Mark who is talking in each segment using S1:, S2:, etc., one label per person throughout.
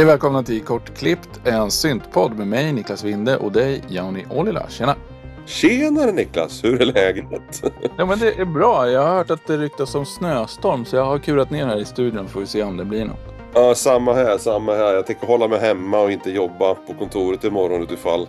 S1: Hej välkomna till Kortklippt, en syntpodd med mig Niklas Winde och dig Jani Olila. Tjena!
S2: Tjenare Niklas, hur är läget?
S1: Ja men det är bra. Jag har hört att det ryktas om snöstorm så jag har kurat ner här i studion får vi se om det blir något.
S2: Ja, samma här, samma här. Jag tänker hålla mig hemma och inte jobba på kontoret imorgon utifall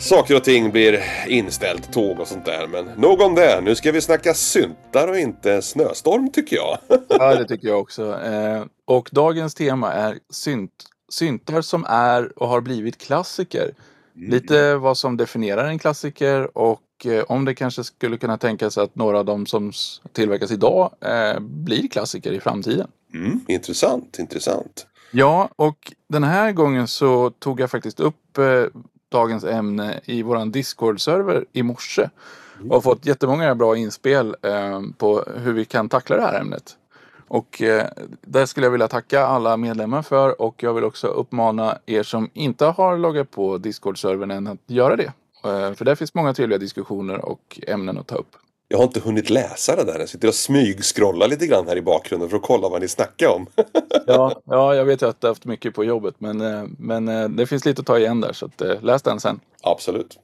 S2: saker och ting blir inställt, tåg och sånt där. Men nog om det. Nu ska vi snacka syntar och inte snöstorm tycker jag.
S1: Ja, det tycker jag också. Eh, och dagens tema är synt, syntar som är och har blivit klassiker. Lite vad som definierar en klassiker och eh, om det kanske skulle kunna tänkas att några av de som tillverkas idag eh, blir klassiker i framtiden.
S2: Mm, intressant, intressant.
S1: Ja, och den här gången så tog jag faktiskt upp eh, dagens ämne i våran Discord-server i morse. Och har fått jättemånga bra inspel eh, på hur vi kan tackla det här ämnet. Och eh, där skulle jag vilja tacka alla medlemmar för och jag vill också uppmana er som inte har loggat på Discord-servern än att göra det. Eh, för där finns många trevliga diskussioner och ämnen att ta upp.
S2: Jag har inte hunnit läsa det där. Jag sitter och smygscrollar lite grann här i bakgrunden för att kolla vad ni snackar om.
S1: Ja, ja jag vet ju att du har haft mycket på jobbet men, eh, men eh, det finns lite att ta igen där så att, eh, läs den sen.
S2: Absolut.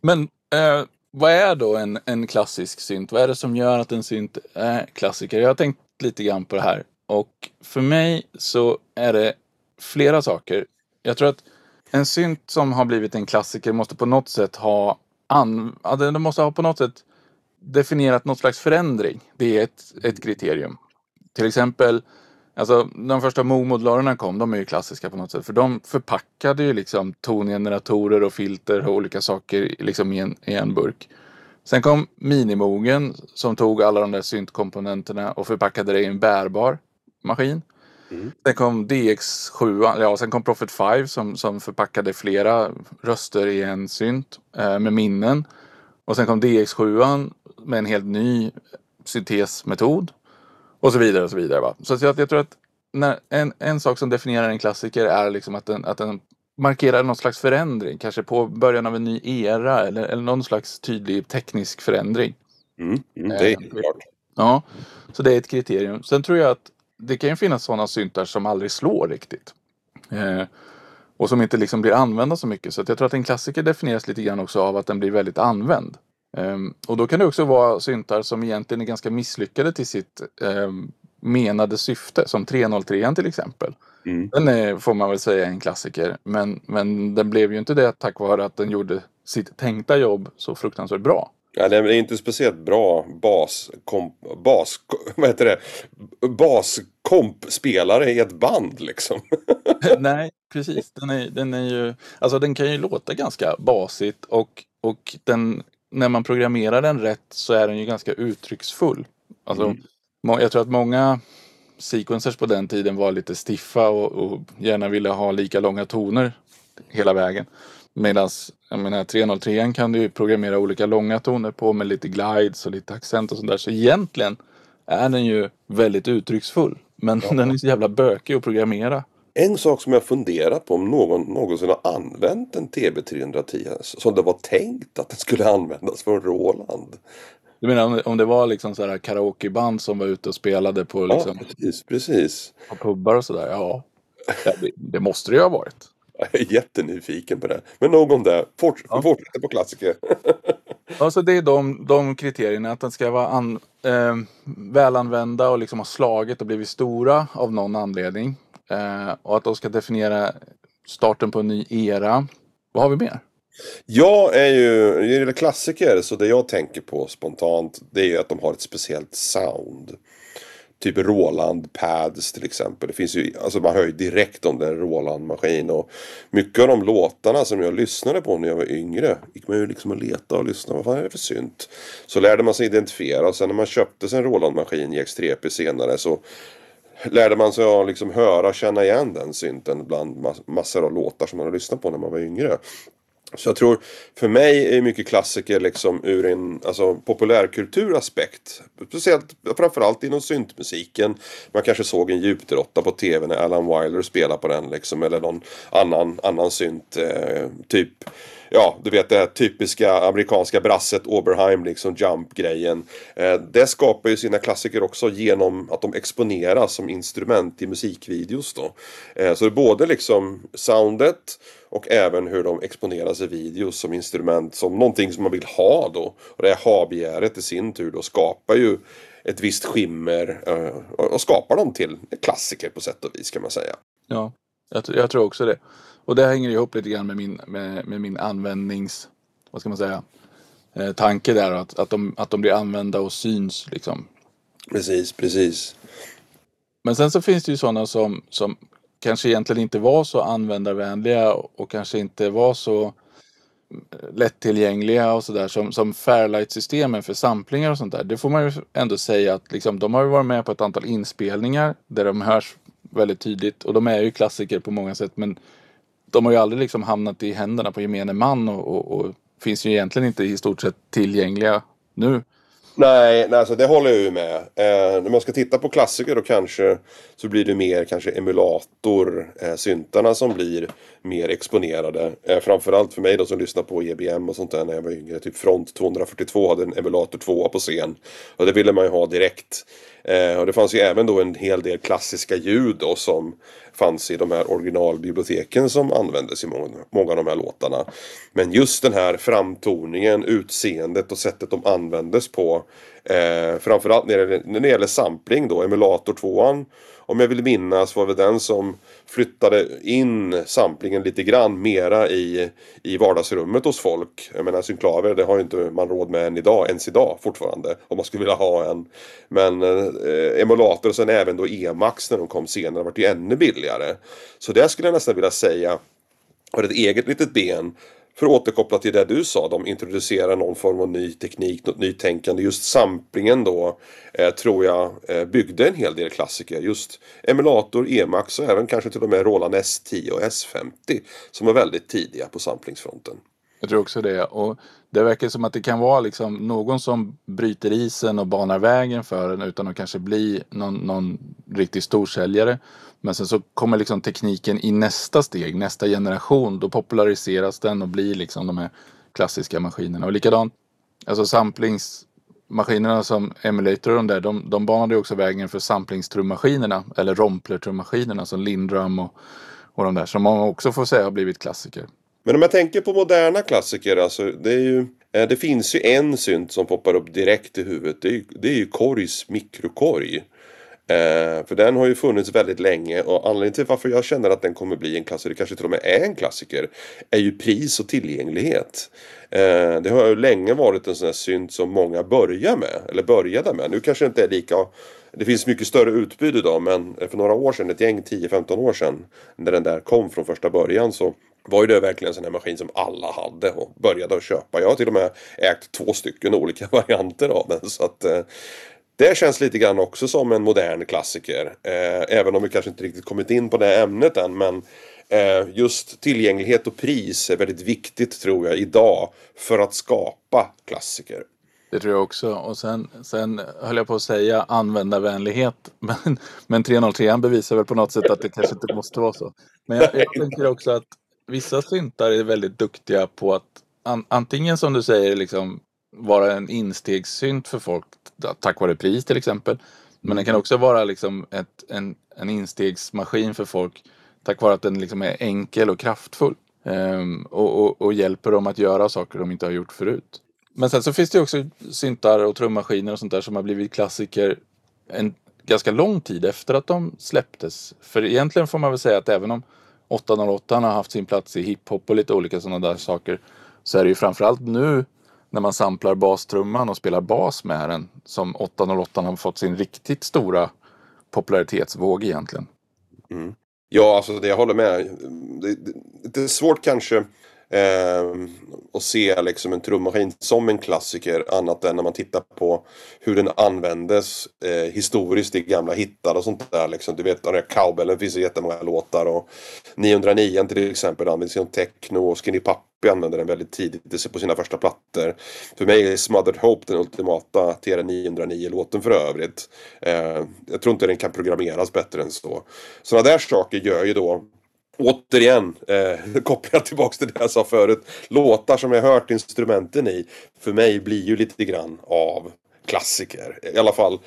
S1: Men eh, vad är då en, en klassisk synt? Vad är det som gör att en synt är klassiker? Jag har tänkt lite grann på det här. Och för mig så är det flera saker. Jag tror att en synt som har blivit en klassiker måste på något sätt ha an... den måste ha på något sätt definierat något slags förändring. Det är ett, ett kriterium. Till exempel Alltså de första Moog-modularerna kom, de är ju klassiska på något sätt. För de förpackade ju liksom tongeneratorer och filter och olika saker liksom i en, i en burk. Sen kom Minimogen som tog alla de där syntkomponenterna och förpackade det i en bärbar maskin.
S2: Mm.
S1: Sen kom DX7, ja sen kom Prophet 5 som, som förpackade flera röster i en synt eh, med minnen. Och sen kom DX7 med en helt ny syntesmetod. Och så vidare och så vidare. Va? Så att jag, jag tror att när, en, en sak som definierar en klassiker är liksom att den, att den markerar någon slags förändring. Kanske på början av en ny era eller, eller någon slags tydlig teknisk förändring.
S2: Mm, mm, det är helt klart.
S1: Ja, så det är ett kriterium. Sen tror jag att det kan ju finnas sådana syntar som aldrig slår riktigt. Eh, och som inte liksom blir använda så mycket. Så att jag tror att en klassiker definieras lite grann också av att den blir väldigt använd. Ehm, och då kan det också vara syntar som egentligen är ganska misslyckade till sitt ehm, menade syfte. Som 303 till exempel.
S2: Mm.
S1: Den är, får man väl säga en klassiker. Men, men den blev ju inte det tack vare att den gjorde sitt tänkta jobb så fruktansvärt bra.
S2: Ja, det är inte speciellt bra bas, komp, bas, vad heter det? Baskompspelare i ett band liksom.
S1: Nej, precis. Den, är, den, är ju, alltså den kan ju låta ganska basigt och, och den, när man programmerar den rätt så är den ju ganska uttrycksfull. Alltså,
S2: Mm.
S1: Jag tror att många sequencers på den tiden var lite stiffa och, och gärna ville ha lika långa toner hela vägen. Medan jag menar 303 kan du ju programmera olika långa toner på med lite glides och lite accent och sånt där. Så egentligen är den ju väldigt uttrycksfull. Men den är så jävla bökig att programmera.
S2: En sak som jag funderat på om någon någonsin har använt en TB310 som det var tänkt att den skulle användas för Roland.
S1: Du menar om det, om det var liksom så här karaokeband som var ute och spelade på,
S2: Ja,
S1: liksom,
S2: precis, precis.
S1: på pubbar och sådär? Ja, ja det, det måste det ju ha varit.
S2: Jag är jättenyfiken på det. Men nog om det. Forts
S1: Ja.
S2: Fortsätter på klassiker.
S1: Alltså det är de, de kriterierna, att den ska vara an, eh, välanvända och liksom ha slagit och blivit stora av någon anledning. Eh, och att de ska definiera starten på en ny era. Vad har vi mer?
S2: Jag är ju, när det klassiker, så det jag tänker på spontant det är ju att de har ett speciellt sound. Typ Roland Pads till exempel. Det finns ju, alltså man hör ju direkt om det är en Roland-maskin. Och mycket av de låtarna som jag lyssnade på när jag var yngre. Gick man ju liksom och leta och lyssna. Vad fan är det för synt? Så lärde man sig identifiera. Och sen när man köpte sig en Roland-maskin i X3P senare så lärde man sig att liksom höra och känna igen den synten bland massor av låtar som man har lyssnat på när man var yngre. Så jag tror, för mig är mycket klassiker liksom ur en alltså, populärkulturaspekt. Speciellt, framförallt inom syntmusiken. Man kanske såg en djupdrotta på tv när Alan Wilder spelade på den liksom. Eller någon annan, annan synt. Eh, typ ja, du vet det här typiska amerikanska brasset Oberheim, liksom jump-grejen. Eh, det skapar ju sina klassiker också genom att de exponeras som instrument i musikvideos då. Eh, så det är både liksom soundet och även hur de exponeras i videos som instrument, som någonting som man vill ha då. Och det här ha-begäret i sin tur då skapar ju ett visst skimmer eh, och skapar dem till klassiker på sätt och vis kan man säga.
S1: Ja, jag, jag tror också det. Och det hänger ihop lite grann med min, med, med min användnings, vad ska man säga, eh, tanke där att, att, de, att de blir använda och syns liksom.
S2: Precis, precis.
S1: Men sen så finns det ju sådana som, som kanske egentligen inte var så användarvänliga och kanske inte var så eh, lättillgängliga och sådär som, som Fairlight-systemen för samplingar och sånt där. Det får man ju ändå säga att liksom, de har ju varit med på ett antal inspelningar där de hörs väldigt tydligt och de är ju klassiker på många sätt men de har ju aldrig liksom hamnat i händerna på gemene man och, och, och finns ju egentligen inte i stort sett tillgängliga nu.
S2: Nej, nej alltså det håller jag ju med. Eh, när man ska titta på klassiker då kanske så blir det mer kanske emulator eh, syntarna som blir mer exponerade. Eh, framförallt för mig då som lyssnar på EBM och sånt där när jag var yngre. Typ Front 242 hade en emulator 2 på scen. Och det ville man ju ha direkt. Eh, och det fanns ju även då en hel del klassiska ljud då som fanns i de här originalbiblioteken som användes i många, många av de här låtarna. Men just den här framtoningen, utseendet och sättet de användes på. Eh, framförallt när det, när det gäller sampling då, emulator 2 om jag vill minnas var det den som flyttade in samplingen lite grann mera i, i vardagsrummet hos folk. Jag menar synklaver det har ju inte man råd med än idag, ens idag fortfarande. Om man skulle vilja ha en. Men eh, emulator och sen även då Emax när de kom senare vart ju ännu billigare. Så det skulle jag nästan vilja säga har ett eget litet ben för att återkoppla till det du sa, de introducerar någon form av ny teknik, något nytänkande. Just samplingen då eh, tror jag eh, byggde en hel del klassiker. Just emulator, Emax och även kanske till och med Roland S10 och S50 som var väldigt tidiga på samplingsfronten.
S1: Jag tror också det. Och det verkar som att det kan vara liksom någon som bryter isen och banar vägen för den utan att kanske bli någon, någon riktig storsäljare. Men sen så kommer liksom tekniken i nästa steg, nästa generation. Då populariseras den och blir liksom de här klassiska maskinerna. Och likadant, alltså samplingsmaskinerna som Emulator och de där, de, de banade också vägen för samplingstrummaskinerna. Eller romplertrummaskinerna som Lindrum och, och de där. Som man också får säga har blivit klassiker.
S2: Men om jag tänker på moderna klassiker, alltså det är ju eh, det finns ju en synt som poppar upp direkt i huvudet. Det är ju, det är ju Korgs mikrokorg. Eh, för den har ju funnits väldigt länge och anledningen till varför jag känner att den kommer bli en klassiker, kanske till och med är en klassiker, är ju pris och tillgänglighet. Eh, det har ju länge varit en sån här synt som många börjar med, eller började med. Nu kanske det inte är lika det finns mycket större utbud idag men för några år sedan, ett gäng 10-15 år sedan, när den där kom från första början så var ju det verkligen en sån här maskin som alla hade och började att köpa. Jag har till och med ägt två stycken olika varianter av den. Så att, eh, det känns lite grann också som en modern klassiker. Eh, även om vi kanske inte riktigt kommit in på det ämnet än. Men eh, just tillgänglighet och pris är väldigt viktigt tror jag idag. För att skapa klassiker.
S1: Det tror jag också. Och sen, sen höll jag på att säga användarvänlighet. Men, men 303 bevisar väl på något sätt att det kanske inte måste vara så. Men jag, jag tänker också att vissa syntar är väldigt duktiga på att an, antingen som du säger liksom vara en instegssynt för folk tack vare pris till exempel. Men den kan också vara liksom ett, en, en instegsmaskin för folk tack vare att den liksom är enkel och kraftfull. Um, och, och, och, hjälper dem att göra saker de inte har gjort förut. Men sen så finns det också syntar och trummaskiner och sånt där som har blivit klassiker en ganska lång tid efter att de släpptes. För egentligen får man väl säga att även om 808 har haft sin plats i hiphop och lite olika sådana där saker så är det ju framförallt nu när man samplar bastrumman och spelar bas med den som 808 har fått sin riktigt stora popularitetsvåg egentligen.
S2: Mm. Ja, alltså det jag håller med. Det, det, det är svårt kanske Eh, och se liksom en trummaskin som en klassiker annat än när man tittar på hur den användes eh, historiskt i gamla hittar och sånt där. Liksom. Du vet den där cowbellen finns i jättemånga låtar och 909 till exempel används inom techno och Skinny Puppy använde den väldigt tidigt på sina första plattor. För mig är Smothered Hope den ultimata TR909-låten för övrigt. Eh, jag tror inte den kan programmeras bättre än så. Sådana där saker gör ju då återigen, eh, kopplar jag tillbaka till det jag sa förut. Låtar som jag hört instrumenten i, för mig blir ju lite grann av klassiker. I alla fall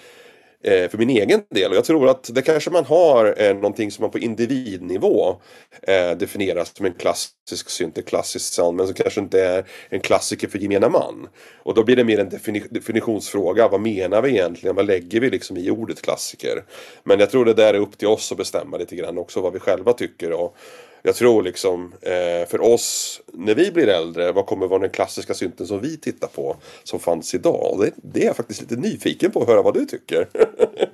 S2: Eh, för min egen del. Och jag tror att det kanske man har eh, någonting som man på individnivå eh, definierar som en klassisk synt, ett klassiskt sound. Men som kanske inte är en klassiker för gemene man. Och då blir det mer en defini definitionsfråga. Vad menar vi egentligen? Vad lägger vi liksom i ordet klassiker? Men jag tror det där är upp till oss att bestämma lite grann också vad vi själva tycker. Och, jag tror liksom eh, för oss när vi blir äldre, vad kommer vara den klassiska synten som vi tittar på som fanns idag? Och det, det är jag faktiskt lite nyfiken på att höra vad du tycker.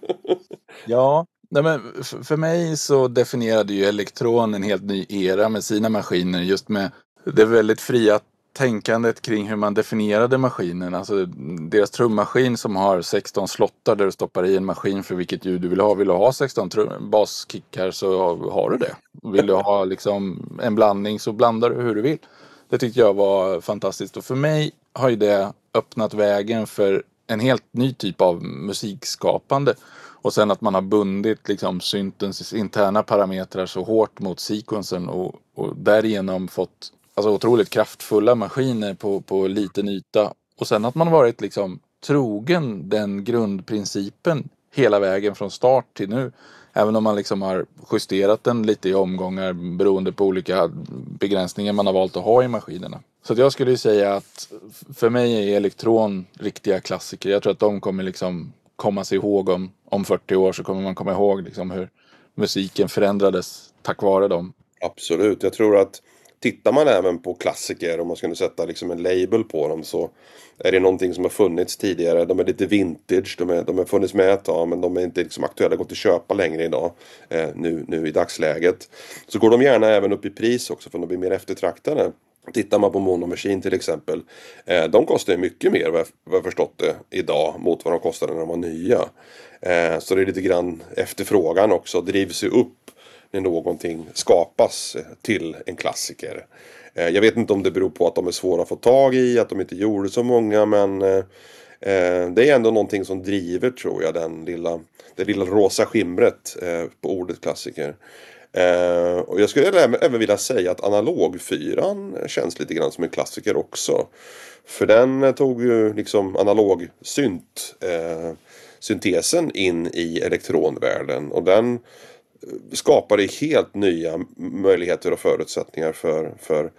S1: ja, nej men för mig så definierade ju Elektron en helt ny era med sina maskiner just med det väldigt fria tänkandet kring hur man definierade maskinen. Alltså deras trummaskin som har 16 slottar där du stoppar i en maskin för vilket ljud du vill ha. Vill du ha 16 baskickar så har du det. Vill du ha liksom en blandning så blandar du hur du vill. Det tyckte jag var fantastiskt och för mig har ju det öppnat vägen för en helt ny typ av musikskapande. Och sen att man har bundit liksom syntens interna parametrar så hårt mot sequensen och, och därigenom fått alltså otroligt kraftfulla maskiner på, på liten yta. Och sen att man varit liksom trogen den grundprincipen hela vägen från start till nu. Även om man liksom har justerat den lite i omgångar beroende på olika begränsningar man har valt att ha i maskinerna. Så jag skulle säga att för mig är elektron riktiga klassiker. Jag tror att de kommer liksom komma sig ihåg om, om 40 år så kommer man komma ihåg liksom hur musiken förändrades tack vare dem.
S2: Absolut, jag tror att tittar man även på klassiker, om man skulle sätta liksom en label på dem så är det någonting som har funnits tidigare. De är lite vintage, de, är, de har funnits med ett tag men de är inte liksom aktuella, gått att köpa längre idag. Eh, nu, nu i dagsläget. Så går de gärna även upp i pris också för de blir mer eftertraktade. Tittar man på Mono Machine till exempel. Eh, de kostar ju mycket mer vad jag förstått det idag mot vad de kostade när de var nya. Eh, så det är lite grann efterfrågan också drivs ju upp när någonting skapas eh, till en klassiker. Eh, jag vet inte om det beror på att de är svåra att få tag i, att de inte gjorde så många men eh, eh det är ändå någonting som driver tror jag den lilla, det lilla rosa skimret eh, på ordet klassiker. och jag skulle även vilja säga att analogfyran känns lite grann som en klassiker också. För den tog ju liksom analogsynt syntesen in i elektronvärlden och den skapade helt nya möjligheter och förutsättningar för, för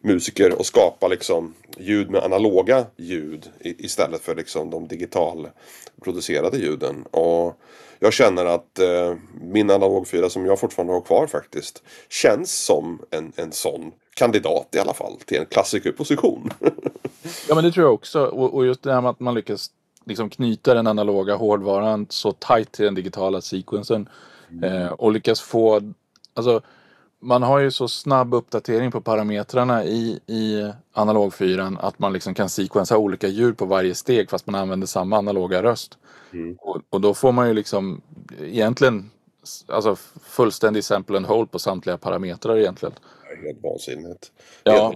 S2: musiker att skapa liksom ljud med analoga ljud istället för liksom de digitalproducerade ljuden. Och jag känner att eh, min analogfyra som jag fortfarande har kvar faktiskt känns som en, en sån kandidat i alla fall till en klassikerposition.
S1: ja men det tror jag också och, och just det här med att man lyckas liksom knyta den analoga hårdvaran så tight till den digitala sequensen Eh, och lyckas få, alltså man har ju så snabb uppdatering på parametrarna i, i analogfyran att man liksom kan sequensa olika ljud på varje steg fast man använder samma analoga röst. Mm. Och, och, då får man ju liksom egentligen alltså fullständig sample and hold på samtliga parametrar egentligen.
S2: Helt vansinnigt.
S1: Ja,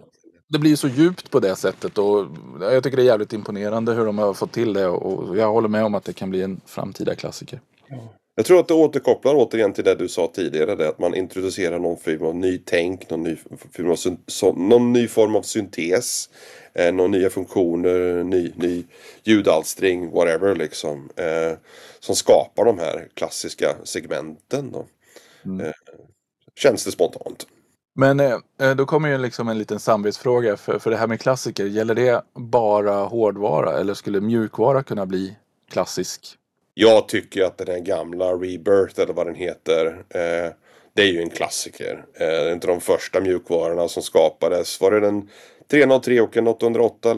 S1: det blir så djupt på det sättet och jag tycker det är jävligt imponerande hur de har fått till det och jag håller med om att det kan bli en framtida klassiker. Ja.
S2: Jag tror att det återkopplar återigen till det du sa tidigare. Det att man introducerar någon form av nytänk, någon ny, form av, någon ny form av syntes. Eh, några nya funktioner, ny, ny ljudalstring, whatever liksom. Eh, som skapar de här klassiska segmenten då. Mm. Eh, känns det spontant.
S1: Men eh, eh, då kommer ju liksom en liten samvetsfråga. För, för det här med klassiker, gäller det bara hårdvara eller skulle mjukvara kunna bli klassisk?
S2: Jag tycker att den här gamla Rebirth eller vad den heter. Eh, det är ju en klassiker. Eh, det är inte de första mjukvarorna som skapades. Var det den 303 och en 808?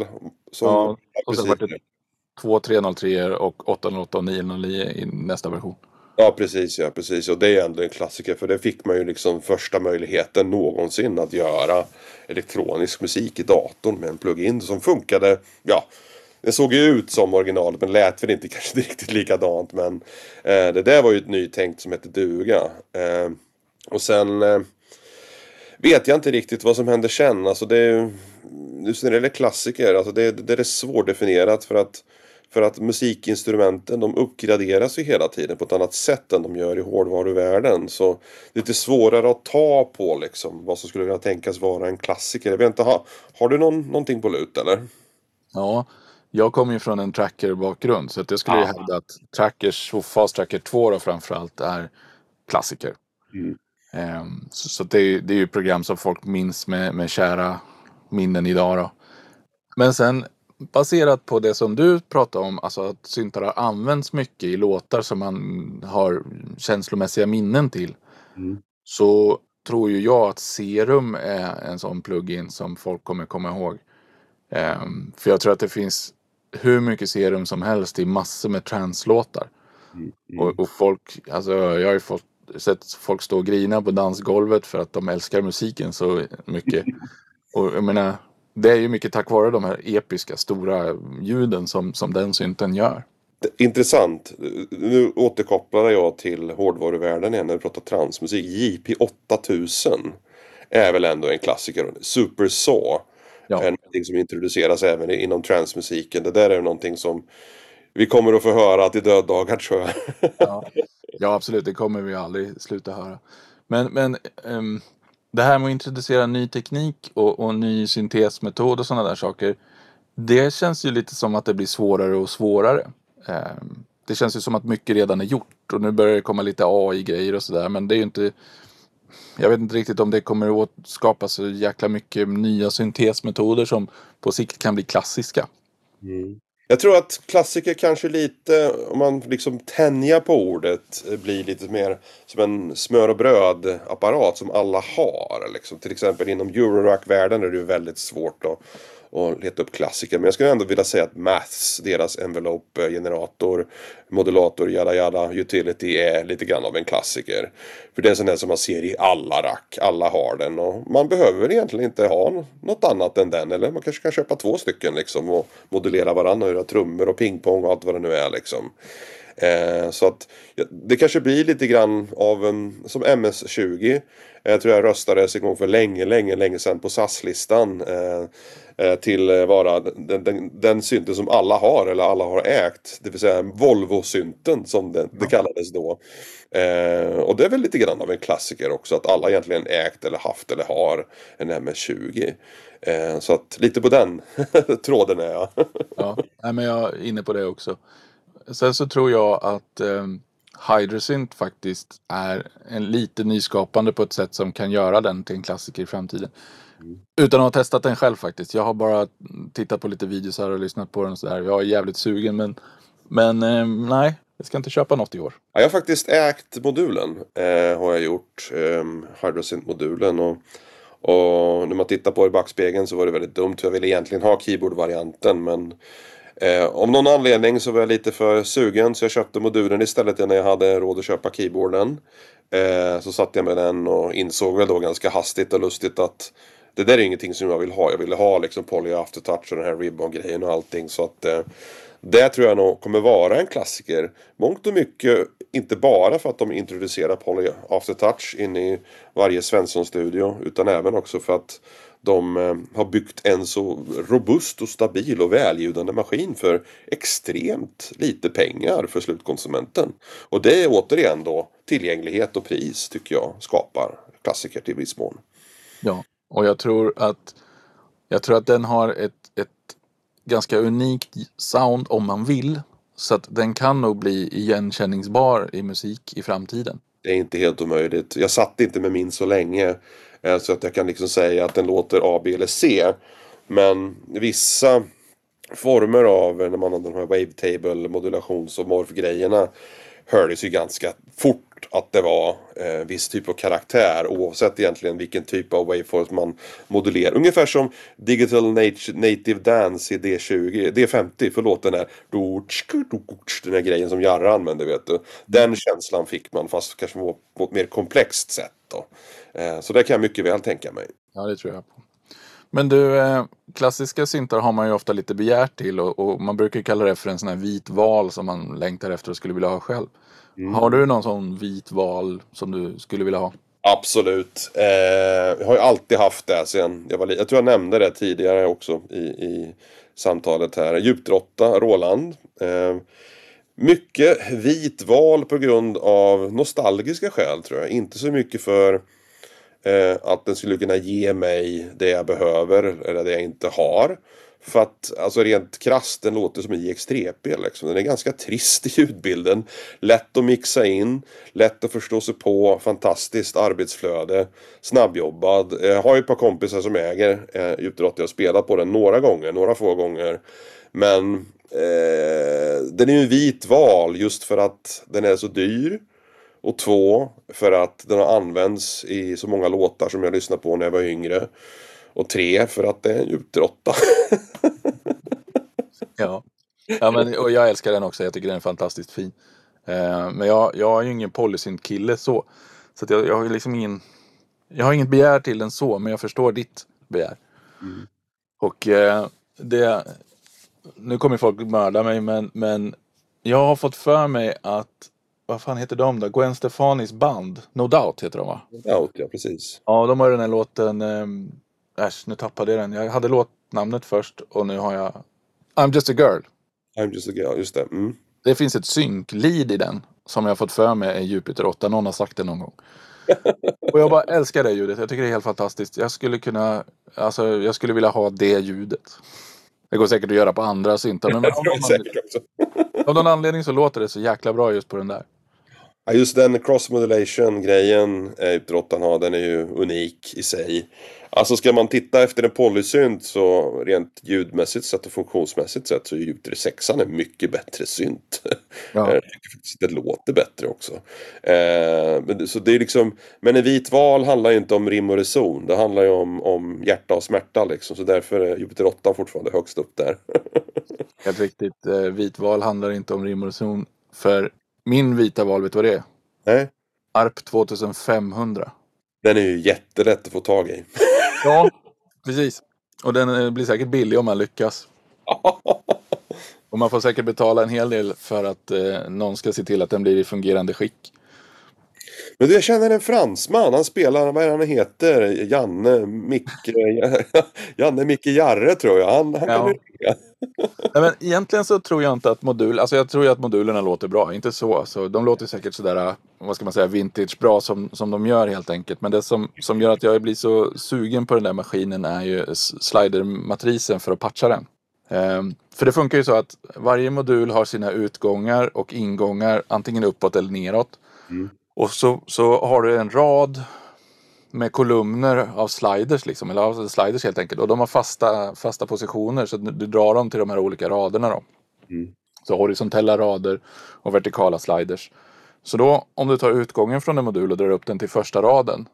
S1: Som, ja, och sen var det två 303 och 808 och 909 i nästa version.
S2: Ja precis, ja precis. Och det är ändå en klassiker för det fick man ju liksom första möjligheten någonsin att göra elektronisk musik i datorn med en plugin som funkade, ja, det såg ju ut som originalet men lät väl inte kanske riktigt likadant. Men eh, det där var ju ett nytänkt som hette duga. Eh, och sen eh, vet jag inte riktigt vad som hände sen. Alltså det, just när det gäller klassiker, alltså det, det är svårdefinierat för att För att musikinstrumenten de uppgraderas ju hela tiden på ett annat sätt än de gör i hårdvaruvärlden. Så det är lite svårare att ta på liksom vad som skulle kunna tänkas vara en klassiker. Jag vet inte, har, har du någon, någonting på lut eller?
S1: Ja, jag kommer ju från en tracker-bakgrund så att jag skulle ju hävda att trackers och Fast Tracker 2 då framförallt är klassiker.
S2: Mm.
S1: Ehm, så så det, är, det är ju program som folk minns med, med kära minnen idag då. Men sen baserat på det som du pratade om, alltså att syntar har använts mycket i låtar som man har känslomässiga minnen till.
S2: Mm.
S1: Så tror ju jag att Serum är en sån plugin som folk kommer komma ihåg. Ehm, för jag tror att det finns hur mycket serum som helst i massor med translåtar.
S2: Mm.
S1: Och, och folk, alltså jag har ju fått, sett folk stå och grina på dansgolvet för att de älskar musiken så mycket. och jag menar, det är ju mycket tack vare de här episka stora ljuden som, som den synten gör.
S2: Intressant. Nu återkopplar jag till hårdvaruvärlden igen när vi pratar transmusik. JP 8000 är väl ändå en klassiker. Super Saw
S1: Ja.
S2: är någonting som introduceras även inom transmusiken. Det där är någonting som vi kommer att få höra till döddagar tror jag.
S1: Ja, ja absolut, det kommer vi aldrig sluta höra. Men, men ehm, det här med att introducera ny teknik och, och ny syntesmetod och sådana där saker. Det känns ju lite som att det blir svårare och svårare. Ehm, det känns ju som att mycket redan är gjort och nu börjar det komma lite AI-grejer och sådär. Men det är ju inte... Jag vet inte riktigt om det kommer att skapa så jäkla mycket nya syntesmetoder som på sikt kan bli klassiska. Mm.
S2: Jag tror att klassiker kanske lite, om man liksom tänjer på ordet, blir lite mer som en smör och bröd-apparat som alla har. Liksom. Till exempel inom Eurorack-världen är det ju väldigt svårt att, och leta upp klassiker. Men jag skulle ändå vilja säga att Maths, deras envelope-generator, eh, modulator, jada jada, utility är lite grann av en klassiker. För det är en sån där som man ser i alla rack, alla har den och man behöver väl egentligen inte ha något annat än den. Eller man kanske kan köpa två stycken liksom och modulera varandra och göra trummor och pingpong och allt vad det nu är liksom. Eh, så att det kanske blir lite grann av en, som MS-20. Jag tror jag röstades en gång för länge, länge, länge sedan på SAS-listan. Eh, eh, till eh, vara den, den, den synten som alla har eller alla har ägt. Det vill säga Volvo-synten som det, det kallades då. Eh, och det är väl lite grann av en klassiker också att alla egentligen ägt eller haft eller har en MS-20. Eh, så att lite på den tråden är jag.
S1: Ja, men jag är inne på det också. Sen så tror jag att eh, Hydrosynth faktiskt är en lite nyskapande på ett sätt som kan göra den till en klassiker i framtiden. Utan att ha testat den själv faktiskt. Jag har bara tittat på lite videos här och lyssnat på den och sådär. Jag är jävligt sugen men, men eh, nej, jag ska inte köpa något i år.
S2: Ja, jag har faktiskt ägt modulen. Eh, har jag gjort. Eh, Hydrosynth-modulen. Och, och när man tittar på det i backspegeln så var det väldigt dumt. För jag ville egentligen ha keyboard-varianten. Men eh, om någon anledning så var jag lite för sugen. Så jag köpte modulen istället när jag hade råd att köpa keyboarden. Eh, så satte jag med den och insåg väl då ganska hastigt och lustigt att det där är ingenting som jag vill ha. Jag ville ha liksom Poly Aftertouch och den här Ribbon-grejen och allting. Så att eh, det tror jag nog kommer vara en klassiker. Mångt och mycket, inte bara för att de introducerar Poly Aftertouch in i varje Svensson-studio. Utan även också för att de eh, har byggt en så robust och stabil och välljudande maskin för extremt lite pengar för slutkonsumenten. Och det är återigen då tillgänglighet och pris tycker jag skapar klassiker till viss mån.
S1: Ja, och jag tror att jag tror att den har ett, ett ganska unikt sound om man vill. Så att den kan nog bli igenkänningsbar i musik i framtiden.
S2: Det är inte helt omöjligt. Jag satt inte med min så länge. eh, Så att jag kan liksom säga att den låter A, B eller C. Men vissa former av eh, när man har de här wavetable modulations och morfgrejerna hördes ju ganska fort att det var eh, viss typ av karaktär oavsett egentligen vilken typ av waveforms man modulerar. Ungefär som Digital Native Dance i D20, D50, förlåt den här den här grejen som Jarre använde vet du. Den känslan fick man fast kanske på på ett mer komplext sätt då. Eh, så det kan jag mycket väl tänka mig.
S1: Ja, det tror jag på. Men du, eh, klassiska syntar har man ju ofta lite begärt till och, och man brukar kalla det för en sån här vit val som man längtar efter och skulle vilja ha själv. Har du någon sån vit val som du skulle vilja ha?
S2: Absolut. Eh, jag har ju alltid haft det sen jag var liten. Jag tror jag nämnde det tidigare också i, i samtalet här. Djupdrotta, Roland. Eh, mycket vit val på grund av nostalgiska skäl tror jag. Inte så mycket för eh, att den skulle kunna ge mig det jag behöver eller det jag inte har. För att alltså rent krasst den låter som en JX3P liksom. Den är ganska trist i ljudbilden. Lätt att mixa in. Lätt att förstå sig på. Fantastiskt arbetsflöde. Snabbjobbad. Jag har ju ett par kompisar som äger eh, Jupiter 80 och spelat på den några gånger. Några få gånger. Men eh, den är ju en vit val just för att den är så dyr. Och två, för att den har använts i så många låtar som jag lyssnade på när jag var yngre. Och tre, för att det är en djupdrotta.
S1: ja. ja men, och jag älskar den också. Jag tycker den är fantastiskt fin. Eh, men jag, jag är ju ingen polysynt-kille så. Så jag, jag har liksom ingen... Jag har inget begär till den så, men jag förstår ditt begär. Mm. Och eh, det... Nu kommer folk mörda mig, men, men jag har fått för mig att vad fan heter de då? Gwen Stefanis band? No Doubt heter de va?
S2: No Doubt, ja precis.
S1: Ja, de har den här låten um, Äsch, nu tappade jag den. Jag hade låtnamnet först och nu har jag I'm just a girl.
S2: I'm just a girl, just det. Mm.
S1: Det finns ett synk-lead i den som jag fått för mig är Jupiter 8. Någon har sagt det någon gång. och jag bara älskar det ljudet. Jag tycker det är helt fantastiskt. Jag skulle kunna, alltså jag skulle vilja ha det ljudet. Det går säkert att göra på andra syntar. Men av, någon av någon anledning så låter det så jäkla bra just på den där.
S2: Ja, just den cross modulation grejen Ypter har, den är ju unik i sig. Alltså ska man titta efter en polysynt så rent ljudmässigt sett och funktionsmässigt sett så är Jupiter 6 en mycket bättre synt. Ja. Jag tycker faktiskt det låter bättre också. Eh, så det är liksom, men en vit val handlar ju inte om rim och reson. Det handlar ju om, om hjärta och smärta liksom. Så därför är Jupiter 8 fortfarande högst upp där.
S1: Helt riktigt. Eh, vit val handlar inte om rim och reson. För min vita val, vet du vad det är?
S2: Nej.
S1: ARP 2500.
S2: Den är ju jättelätt att få tag i.
S1: Ja, precis. Och den eh, blir säkert billig om man lyckas. Och man får säkert betala en hel del för att eh, någon ska se till att den blir i fungerande skick.
S2: Men du, jag känner en fransman. Han spelar, vad är han heter? Janne Micke... Janne Micke Jarre tror jag. Han, han ja.
S1: Nej, men egentligen så tror jag inte att modul, alltså jag tror ju att modulerna låter bra, inte så. så de låter säkert sådär, vad ska man säga, vintage bra som, som de gör helt enkelt. Men det som, som gör att jag blir så sugen på den där maskinen är ju slidermatrisen för att patcha den. Um, för det funkar ju så att varje modul har sina utgångar och ingångar antingen uppåt eller neråt. Mm. Och så, så har du en rad med kolumner av sliders liksom, eller av sliders helt enkelt. Och de har fasta, fasta positioner så du drar dem till de här olika raderna då. Mm. Så horisontella rader och vertikala sliders. Så då om du tar utgången från en modul och drar upp den till första raden.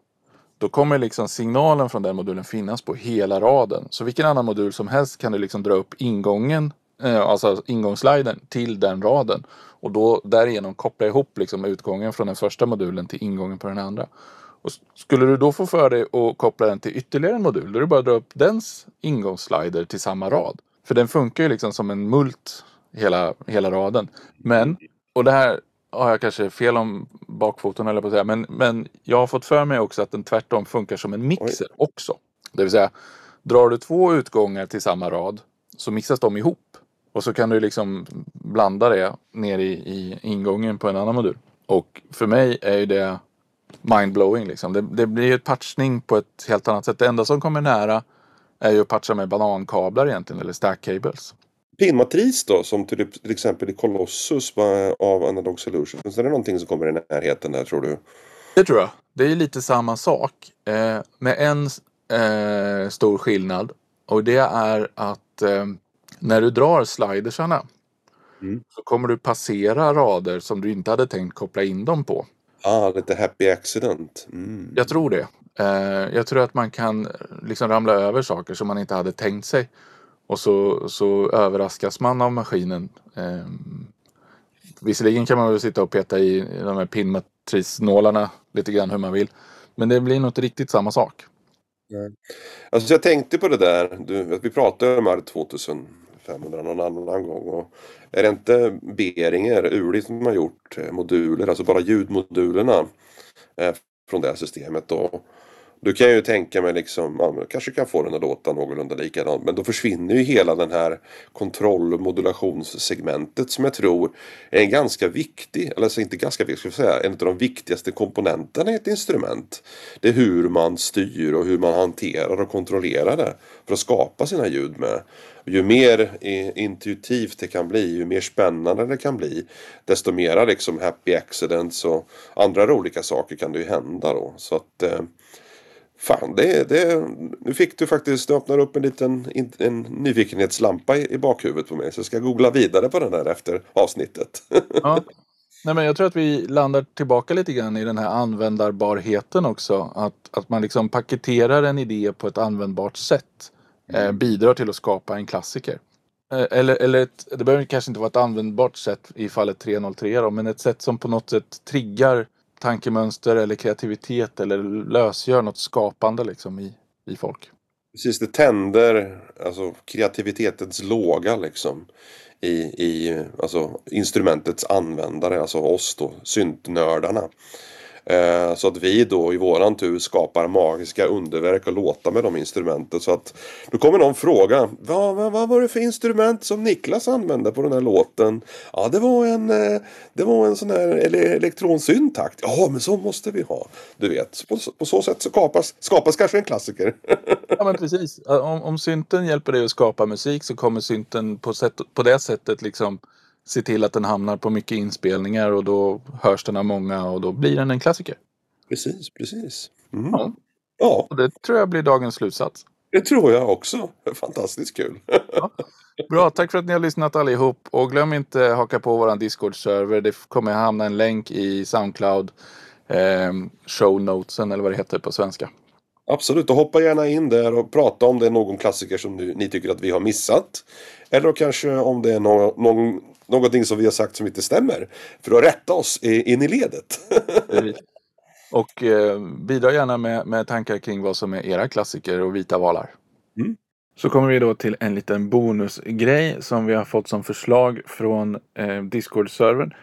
S1: Då kommer liksom signalen från den modulen finnas på hela raden. Så vilken annan modul som helst kan du liksom dra upp ingången, eh, alltså ingångssliden till den raden. Och då därigenom koppla ihop liksom utgången från den första modulen till ingången på den andra. Och skulle du då få för dig att koppla den till ytterligare en modul, då är det bara att dra upp dens ingångsslider till samma rad. För den funkar ju liksom som en mult hela, hela raden. Men, och det här har jag kanske fel om bakfoten eller på att säga, men, men jag har fått för mig också att den tvärtom funkar som en mixer Oj. också. Det vill säga, drar du två utgångar till samma rad så mixas de ihop. Och så kan du liksom blanda det ner i, i ingången på en annan modul. Och för mig är ju det mindblowing liksom. Det, det blir ett patchning på ett helt annat sätt. Det enda som kommer nära är ju att patcha med banankablar egentligen, eller stack cables.
S2: Pinmatris då, som till, till exempel i Colossus av Analog Solutions. Är det någonting som kommer i närheten där tror du?
S1: Det tror jag. Det är lite samma sak. Eh, med en eh, stor skillnad. Och det är att eh, när du drar slidersarna mm. så kommer du passera rader som du inte hade tänkt koppla in dem på.
S2: Ah, lite happy accident. Mm.
S1: Jag tror det. Eh, jag tror att man kan eh, liksom ramla över saker som man inte hade tänkt sig. Och så, så överraskas man av maskinen. Eh, visserligen kan man väl sitta och peta i de här pinnmatrisnålarna lite grann hur man vill. Men det blir nog inte riktigt samma sak. Nej.
S2: Alltså jag tänkte på det där, du, vi pratade om R2000. 500 någon annan gång. Och är det inte Beringer, Uli, som har gjort eh, moduler, alltså bara ljudmodulerna eh, från det här systemet då. Då kan jag ju tänka mig liksom, ja, men kanske kan få den att låta någorlunda likadant. Men då försvinner ju hela den här kontroll och modulationssegmentet som jag tror är en ganska viktig, eller alltså inte ganska viktig, ska jag säga, en av de viktigaste komponenterna i ett instrument. Det är hur man styr och hur man hanterar och kontrollerar det för att skapa sina ljud med. Ju mer intuitivt det kan bli, ju mer spännande det kan bli, desto mera liksom happy accidents och andra roliga saker kan det ju hända då. Så att eh, Fan, det, det, nu fick du faktiskt, du öppnar upp en liten en nyfikenhetslampa i, i bakhuvudet på mig. Så jag ska googla vidare på den där efter avsnittet.
S1: Ja. Nej, men jag tror att vi landar tillbaka lite grann i den här användarbarheten också. Att, att man liksom paketerar en idé på ett användbart sätt. Eh, mm. bidrar till att skapa en klassiker. Eh, eller, eller ett, det behöver kanske inte vara ett användbart sätt i fallet 303 då, men ett sätt som på något sätt triggar tankemönster eller kreativitet eller lösgör något skapande liksom i, i folk.
S2: Precis, det tänder alltså, kreativitetens låga liksom i, i alltså, instrumentets användare, alltså oss då, syntnördarna. Eh, så att vi då i våran tur skapar magiska underverk och låtar med de instrumenten. Så att då kommer någon fråga. Vad, vad, vad var det för instrument som Niklas använde på den här låten? Ja det var en, eh, det var en sån här elektronsyntakt. Ja men så måste vi ha. Du vet, på, på så sätt så skapas, skapas kanske en klassiker.
S1: ja men precis. Om, om synten hjälper dig att skapa musik så kommer synten på, sätt, på det sättet liksom se till att den hamnar på mycket inspelningar och då hörs den av många och då blir den en klassiker.
S2: Precis, precis.
S1: Mm. Ja. ja. Och det tror jag blir dagens slutsats.
S2: Det tror jag också. Fantastiskt kul.
S1: ja. Bra, tack för att ni har lyssnat allihop. Och glöm inte haka på vår Discord-server. Det kommer hamna en länk i Soundcloud. Eh, show notesen eller vad det heter på svenska.
S2: Absolut, och hoppa gärna in där och prata om det är någon klassiker som ni, ni tycker att vi har missat. Eller kanske om det är någon, någon någonting som vi har sagt som inte stämmer. För att rätta oss in i ledet.
S1: och eh, bidra gärna med, med tankar kring vad som är era klassiker och vita valar. Mm. Så kommer vi då till en liten bonusgrej som vi har fått som förslag från eh, Discord-servern.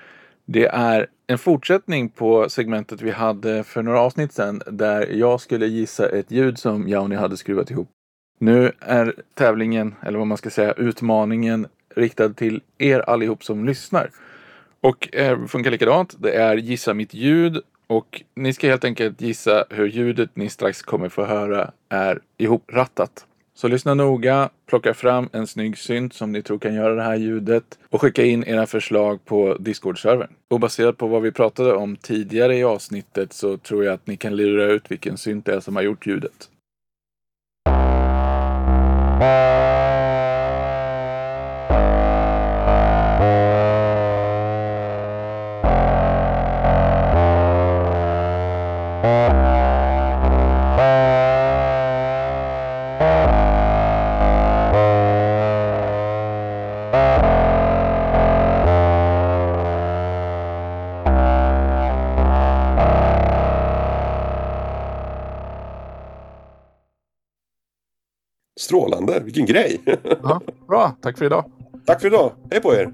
S1: Det är en fortsättning på segmentet vi hade för några avsnitt sedan där jag skulle gissa ett ljud som Jauni hade skruvat ihop. Nu är tävlingen, eller vad man ska säga, utmaningen riktad till er allihop som lyssnar. Och eh, funkar likadant. Det är gissa mitt ljud och ni ska helt enkelt gissa hur ljudet ni strax kommer få höra är ihoprattat. Så lyssna noga, plocka fram en snygg synt som ni tror kan göra det här ljudet och skicka in era förslag på Discord-servern. Och baserat på vad vi pratade om tidigare i avsnittet så tror jag att ni kan lura ut vilken synt det är som har gjort ljudet.
S2: Strålande, vilken grej!
S1: ja, bra, tack för idag!
S2: Tack för idag, hej på er!